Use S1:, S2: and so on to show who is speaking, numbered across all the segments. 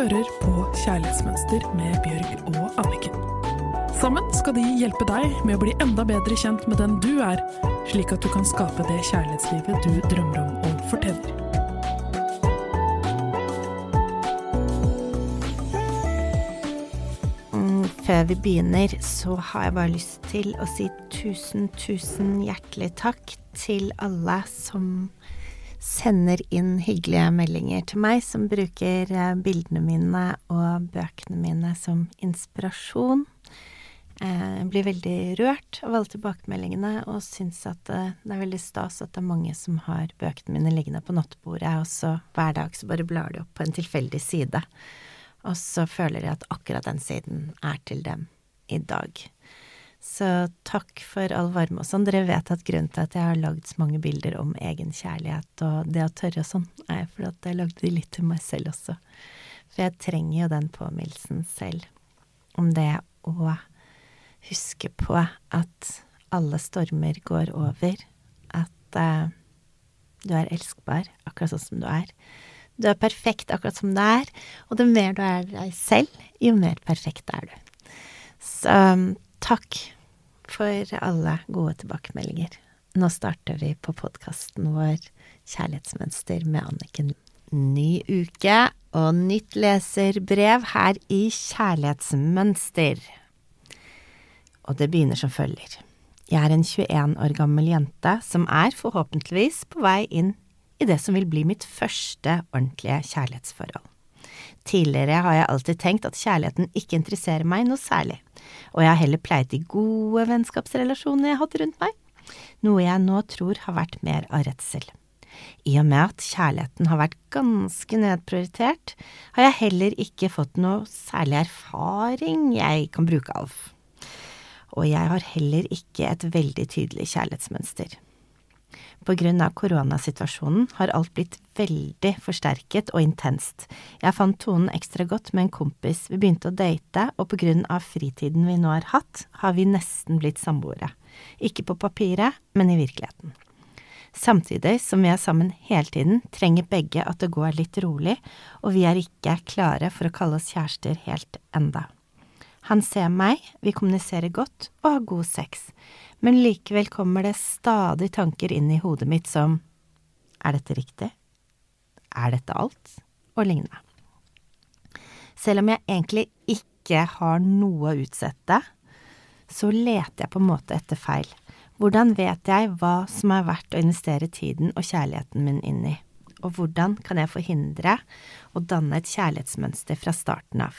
S1: hører på Kjærlighetsmønster med Bjørg og Anniken. Sammen skal de hjelpe deg med å bli enda bedre kjent med den du er, slik at du kan skape det kjærlighetslivet du drømmer om og fortjener.
S2: Mm, Før vi begynner, så har jeg bare lyst til å si tusen, tusen hjertelig takk til alle som sender inn hyggelige meldinger til meg, som bruker eh, bildene mine og bøkene mine som inspirasjon. Eh, Jeg blir veldig rørt av alle tilbakemeldingene, og syns at det, det er veldig stas at det er mange som har bøkene mine liggende på nattbordet, og så hver dag så bare blar de opp på en tilfeldig side. Og så føler jeg at akkurat den siden er til dem i dag. Så takk for all varme og sånn. Dere vet at grunnen til at jeg har lagd så mange bilder om egen kjærlighet og det å tørre og sånn, er fordi at jeg lagde de litt til meg selv også. For jeg trenger jo den påminnelsen selv om det å huske på at alle stormer går over, at uh, du er elskbar akkurat sånn som du er. Du er perfekt akkurat som du er, og det mer du er deg selv, jo mer perfekt er du. Så takk for alle gode tilbakemeldinger. Nå starter vi på podkasten vår Kjærlighetsmønster med Anniken. Ny uke og nytt leserbrev her i Kjærlighetsmønster. Og det begynner som følger. Jeg er en 21 år gammel jente som er forhåpentligvis på vei inn i det som vil bli mitt første ordentlige kjærlighetsforhold. Tidligere har jeg alltid tenkt at kjærligheten ikke interesserer meg noe særlig, og jeg har heller pleiet de gode vennskapsrelasjonene jeg har hatt rundt meg, noe jeg nå tror har vært mer av redsel. I og med at kjærligheten har vært ganske nedprioritert, har jeg heller ikke fått noe særlig erfaring jeg kan bruke av. Og jeg har heller ikke et veldig tydelig kjærlighetsmønster. På grunn av koronasituasjonen har alt blitt veldig forsterket og intenst. Jeg fant tonen ekstra godt med en kompis, vi begynte å date, og på grunn av fritiden vi nå har hatt, har vi nesten blitt samboere. Ikke på papiret, men i virkeligheten. Samtidig som vi er sammen hele tiden, trenger begge at det går litt rolig, og vi er ikke klare for å kalle oss kjærester helt enda. Han ser meg, vi kommuniserer godt og har god sex, men likevel kommer det stadig tanker inn i hodet mitt som er dette riktig? Er dette alt? og lignende. Selv om jeg egentlig ikke har noe å utsette, så leter jeg på en måte etter feil. Hvordan vet jeg hva som er verdt å investere tiden og kjærligheten min inn i, og hvordan kan jeg forhindre å danne et kjærlighetsmønster fra starten av?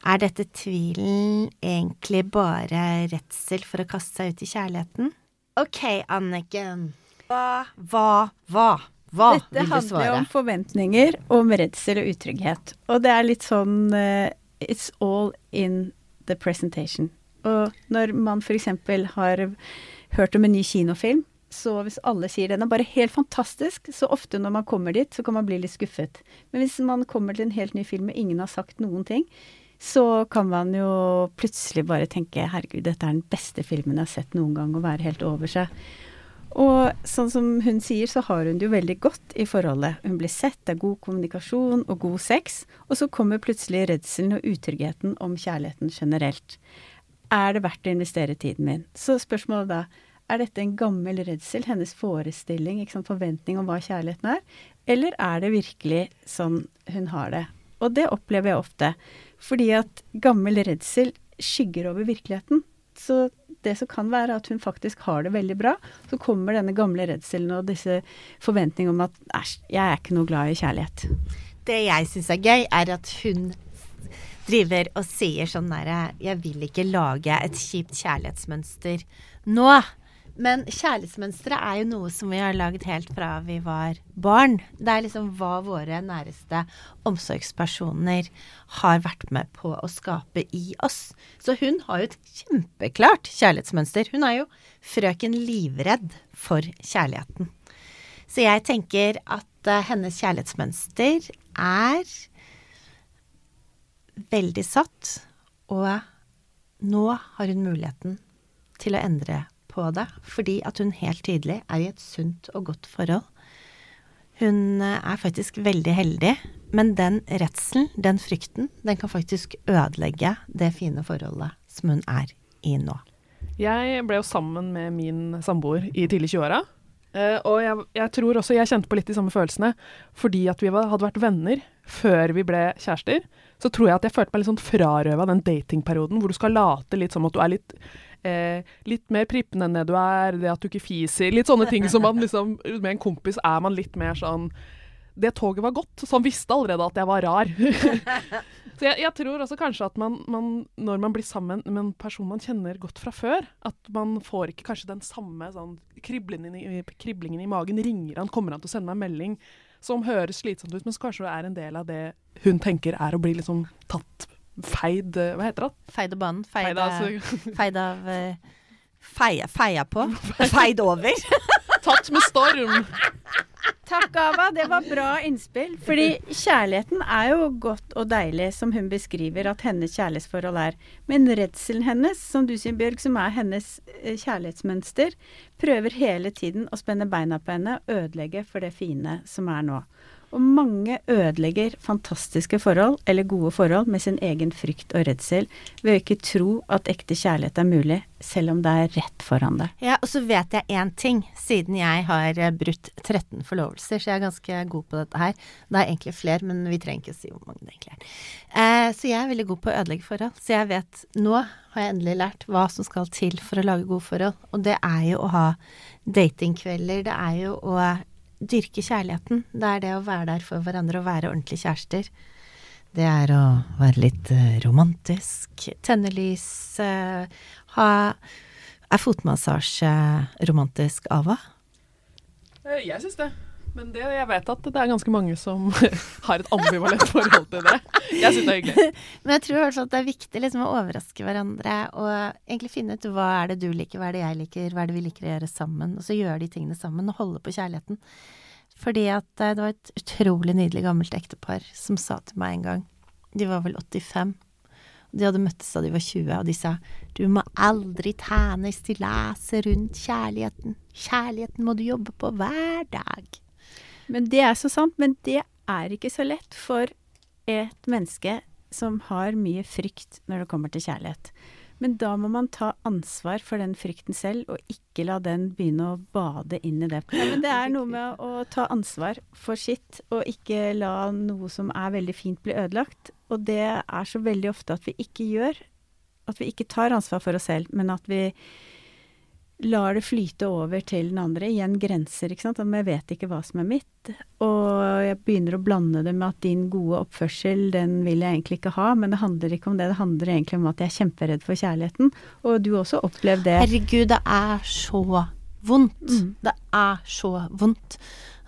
S2: Er dette tvilen egentlig bare redsel for å kaste seg ut i kjærligheten? Ok, Anniken. Hva, hva, hva? Hva
S3: Dette
S2: vil du svare?
S3: Dette handler om forventninger, om redsel og utrygghet. Og det er litt sånn uh, It's all in the presentation. Og når man f.eks. har hørt om en ny kinofilm, så hvis alle sier den er bare helt fantastisk, så ofte når man kommer dit, så kan man bli litt skuffet. Men hvis man kommer til en helt ny film og ingen har sagt noen ting, så kan man jo plutselig bare tenke herregud, dette er den beste filmen jeg har sett noen gang, og være helt over seg. Og sånn som hun sier, så har hun det jo veldig godt i forholdet. Hun blir sett, det er god kommunikasjon og god sex, og så kommer plutselig redselen og utryggheten om kjærligheten generelt. Er det verdt å investere tiden min? Så spørsmålet da, er dette en gammel redsel, hennes forestilling, sant, forventning om hva kjærligheten er, eller er det virkelig sånn hun har det? Og det opplever jeg ofte, fordi at gammel redsel skygger over virkeligheten. Så det som kan være at hun faktisk har det veldig bra, så kommer denne gamle redselen og disse forventningene om at æsj, jeg er ikke noe glad i kjærlighet.
S2: Det jeg syns er gøy, er at hun driver og sier sånn derre Jeg vil ikke lage et kjipt kjærlighetsmønster nå. Men kjærlighetsmønstre er jo noe som vi har lagd helt fra vi var barn. Det er liksom hva våre næreste omsorgspersoner har vært med på å skape i oss. Så hun har jo et kjempeklart kjærlighetsmønster. Hun er jo frøken livredd for kjærligheten. Så jeg tenker at eh, hennes kjærlighetsmønster er veldig satt, og nå har hun muligheten til å endre på det, fordi at hun helt tydelig er i et sunt og godt forhold. Hun eh, er faktisk veldig heldig Men den redselen, den frykten, den kan faktisk ødelegge det fine forholdet som hun er i nå.
S1: Jeg ble jo sammen med min samboer i tidlig 20-åra. Uh, og jeg, jeg, tror også jeg kjente på litt de samme følelsene. Fordi at vi var, hadde vært venner før vi ble kjærester, så tror jeg at jeg følte meg litt sånn frarøva den datingperioden hvor du skal late litt som at du er litt eh, litt mer prippen enn det du er, det at du ikke fiser. Litt sånne ting som man liksom Med en kompis er man litt mer sånn Det toget var godt, så han visste allerede at jeg var rar. så jeg, jeg, tror også kanskje at man, man, når man blir sammen med en person man kjenner godt fra før, at man får ikke kanskje den samme sånn kriblingen i, kriblingen i magen. Ringer han, kommer han til å sende meg en melding som høres slitsomt ut, men som kanskje er en del av det hun tenker er å bli liksom tatt feid Hva heter det?
S2: Feid av banen. Feid,
S1: feid, altså.
S2: feid av uh, feia, feia på. Feid over.
S1: Tatt med storm.
S3: Takk, Ava. Det var bra innspill. Fordi kjærligheten er jo godt og deilig, som hun beskriver at hennes kjærlighetsforhold er. Men redselen hennes, som du sier, Bjørg, som er hennes eh, kjærlighetsmønster, prøver hele tiden å spenne beina på henne ødelegge for det fine som er nå. Og mange ødelegger fantastiske forhold, eller gode forhold, med sin egen frykt og redsel ved å ikke tro at ekte kjærlighet er mulig, selv om det er rett foran deg.
S2: Ja, og så vet jeg én ting, siden jeg har eh, brutt 13 forlovelser, så jeg er ganske god på dette her. Det er egentlig flere, men vi trenger ikke å si hvor mange det egentlig er. Eh, så jeg er veldig god på å ødelegge forhold. Så jeg vet Nå har jeg endelig lært hva som skal til for å lage gode forhold. Og det er jo å ha datingkvelder, det er jo å dyrke kjærligheten. Det er det å være der for hverandre og være ordentlige kjærester. Det er å være litt uh, romantisk, tenne lys, ha Er fotmassasje romantisk, Ava?
S1: Eh, jeg syns det. Men det, jeg vet at det er ganske mange som har et ambivalent forhold til det. Jeg syns det er hyggelig.
S2: Men jeg tror at det er viktig liksom, å overraske hverandre og egentlig finne ut hva er det du liker, hva er det jeg liker, hva er det vi liker å gjøre sammen. Og så gjøre de tingene sammen og holde på kjærligheten. Fordi at eh, det var et utrolig nydelig gammelt ektepar som sa til meg en gang De var vel 85. De hadde møttes da de var 20, og de sa du må aldri tane stillaset rundt kjærligheten. Kjærligheten må du jobbe på hver dag.
S3: Men det er så sant. Men det er ikke så lett for et menneske som har mye frykt når det kommer til kjærlighet. Men da må man ta ansvar for den frykten selv, og ikke la den begynne å bade inn i det. Ja, men det er noe med å ta ansvar for sitt, og ikke la noe som er veldig fint, bli ødelagt. Og det er så veldig ofte at vi ikke gjør. At vi ikke tar ansvar for oss selv, men at vi lar det flyte over til den andre. Igjen grenser, ikke sant. Om jeg vet ikke hva som er mitt. Og jeg begynner å blande det med at din gode oppførsel, den vil jeg egentlig ikke ha. Men det handler ikke om det. Det handler egentlig om at jeg er kjemperedd for kjærligheten. Og du også opplevd det.
S2: Herregud, det er så vondt. Mm. Det er så vondt.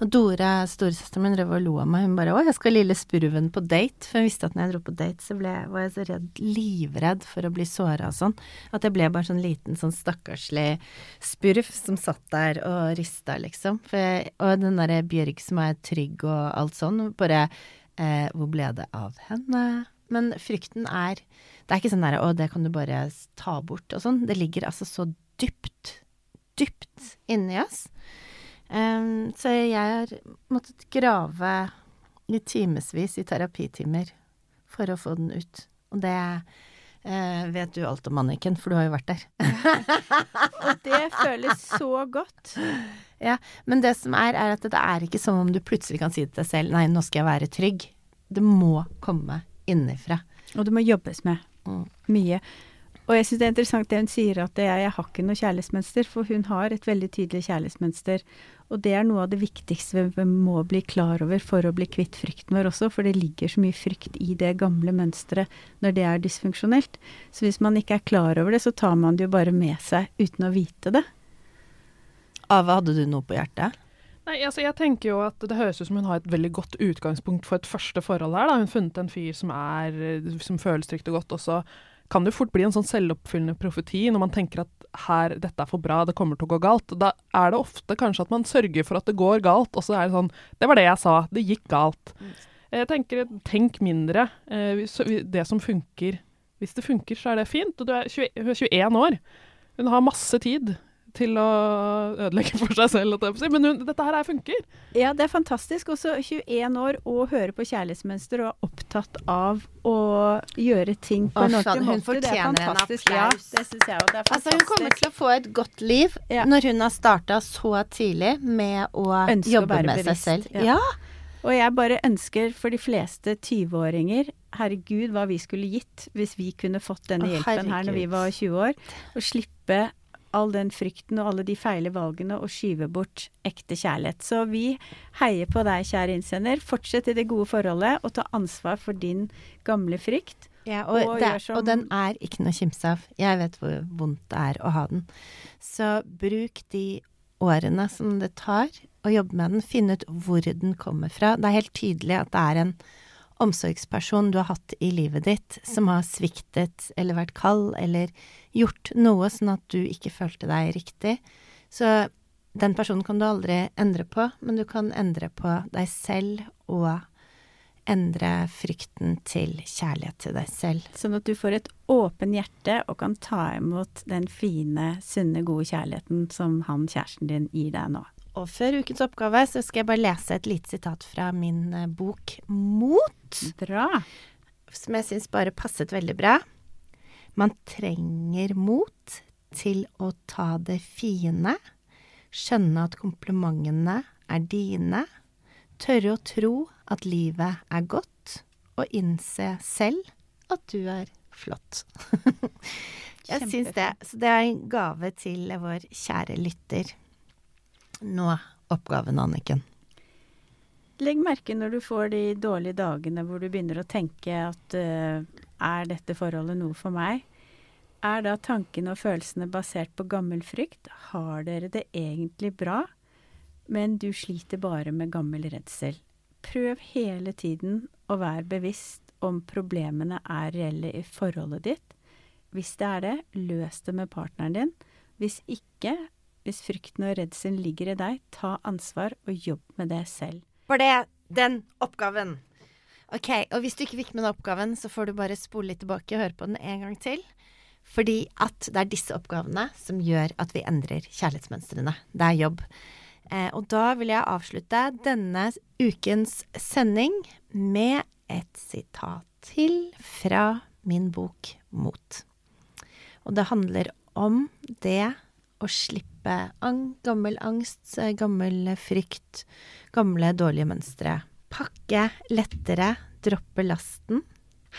S2: Og Dore, storesøsteren min, drev og lo av meg. Hun bare 'Å, jeg skal lille spurven på date'. For hun visste at når jeg dro på date, så ble, var jeg så redd, livredd for å bli såra og sånn. At jeg ble bare sånn liten, sånn stakkarslig spurv som satt der og rista, liksom. Jeg, og den derre Bjørg som er trygg og alt sånn, bare eh, Hvor ble det av henne? Men frykten er Det er ikke sånn derre 'Å, det kan du bare ta bort', og sånn. Det ligger altså så dypt, dypt inni oss. Um, så jeg har måttet grave i timevis i terapitimer for å få den ut. Og det uh, vet du alt om, Anniken, for du har jo vært der.
S3: og det føles så godt.
S2: Ja, men det som er, er at det er ikke som om du plutselig kan si til deg selv nei, nå skal jeg være trygg. Det må komme innifra.
S3: Og det må jobbes med. Mm. Mye. Og jeg syns det er interessant det hun sier, at jeg, jeg har ikke noe kjærlighetsmønster, for hun har et veldig tydelig kjærlighetsmønster. Og det er noe av det viktigste vi må bli klar over for å bli kvitt frykten vår også, for det ligger så mye frykt i det gamle mønsteret når det er dysfunksjonelt. Så hvis man ikke er klar over det, så tar man det jo bare med seg uten å vite det.
S2: Ava, hadde du noe på hjertet?
S1: Nei, altså jeg tenker jo at Det høres ut som hun har et veldig godt utgangspunkt for et første forhold her. da. Hun har funnet en fyr som, er, som føles trygt og godt, og så kan det jo fort bli en sånn selvoppfyllende profeti når man tenker at her, dette er for bra, det kommer til å gå galt. Da er det ofte kanskje at man sørger for at det går galt, og så er det sånn Det var det jeg sa, det gikk galt. Mm. Jeg tenker, tenk mindre. Eh, det som funker Hvis det funker, så er det fint. Og du er 21 år. Hun har masse tid til å ødelegge for seg selv, jeg si. men hun, dette her er funker.
S3: Ja, det er fantastisk. Også 21 år og høre på kjærlighetsmønster og er opptatt av å gjøre ting på
S2: Å,
S3: en ordentlig
S2: hun
S3: måte. Det er
S2: fortjener en applaus.
S3: Ja, det syns jeg òg. Det er
S2: Altså, hun kommer til å få et godt liv
S3: Ja.
S2: når hun har starta så tidlig med å
S3: Ønske
S2: jobbe
S3: å
S2: med
S3: bevisst,
S2: seg selv.
S3: ja.
S2: Ja.
S3: Og jeg bare ønsker for de fleste 20-åringer Herregud, hva vi skulle gitt hvis vi kunne fått denne
S2: Å,
S3: hjelpen her når vi var 20 år. Å slippe all den frykten og alle de feile valgene og skyve bort ekte kjærlighet. Så vi heier på deg, kjære innsender. Fortsett i det gode forholdet og ta ansvar for din gamle frykt.
S2: Ja, og,
S3: Og
S2: det, og den er ikke noe å kimse av. Jeg vet hvor vondt det er å ha den. Så bruk de årene som det tar å jobbe med den. Finn ut hvor den kommer fra. Det er helt tydelig at det er en omsorgsperson du har hatt i livet ditt som har sviktet eller vært kald eller gjort noe sånn at du ikke følte deg riktig. Så den personen kan du aldri endre på, men du kan endre på deg selv og endre frykten til kjærlighet til deg selv.
S3: Sånn at du får et åpen hjerte og kan ta imot den fine, sunne, gode kjærligheten som han kjæresten din gir deg nå.
S2: Og før ukens oppgave så skal jeg bare lese et lite sitat fra min eh, bok Mot,
S3: Bra.
S2: som jeg syns bare passet veldig bra. Man trenger mot til å ta det fine, skjønne at komplimentene er dine, tørre å tro at livet er godt, og innse selv at du er flott. jeg syns det. Så det er en gave til vår kjære lytter. Nå oppgaven, Anniken.
S3: Legg merke når du får de dårlige dagene hvor du begynner å tenke at uh, er dette forholdet noe for meg? Er da tankene og følelsene basert på gammel frykt? Har dere det egentlig bra, men du sliter bare med gammel redsel? Prøv hele tiden å være bevisst om problemene er reelle i forholdet ditt. Hvis det er det, løs det med partneren din. Hvis ikke, hvis frykten og redselen ligger i deg, ta ansvar og jobb med det selv.
S2: Var det den oppgaven? Ok, og hvis du ikke fikk med den oppgaven, så får du bare spole litt tilbake og høre på den en gang til. Fordi at det er disse oppgavene som gjør at vi endrer kjærlighetsmønstrene. Det er jobb. Eh, og da vil jeg avslutte denne ukens sending med et sitat til fra min bok Mot. Og det handler om det å slippe ang gammel angst, eh, gammel frykt, gamle dårlige mønstre. Pakke lettere, droppe lasten.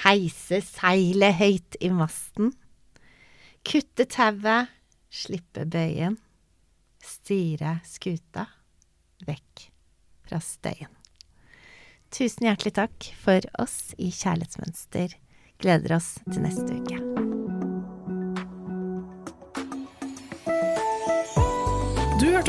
S2: Heise seilet høyt i masten. Kutte tauet, slippe bøyen. Styre skuta vekk fra støyen. Tusen hjertelig takk for oss i Kjærlighetsmønster. Gleder oss til neste uke.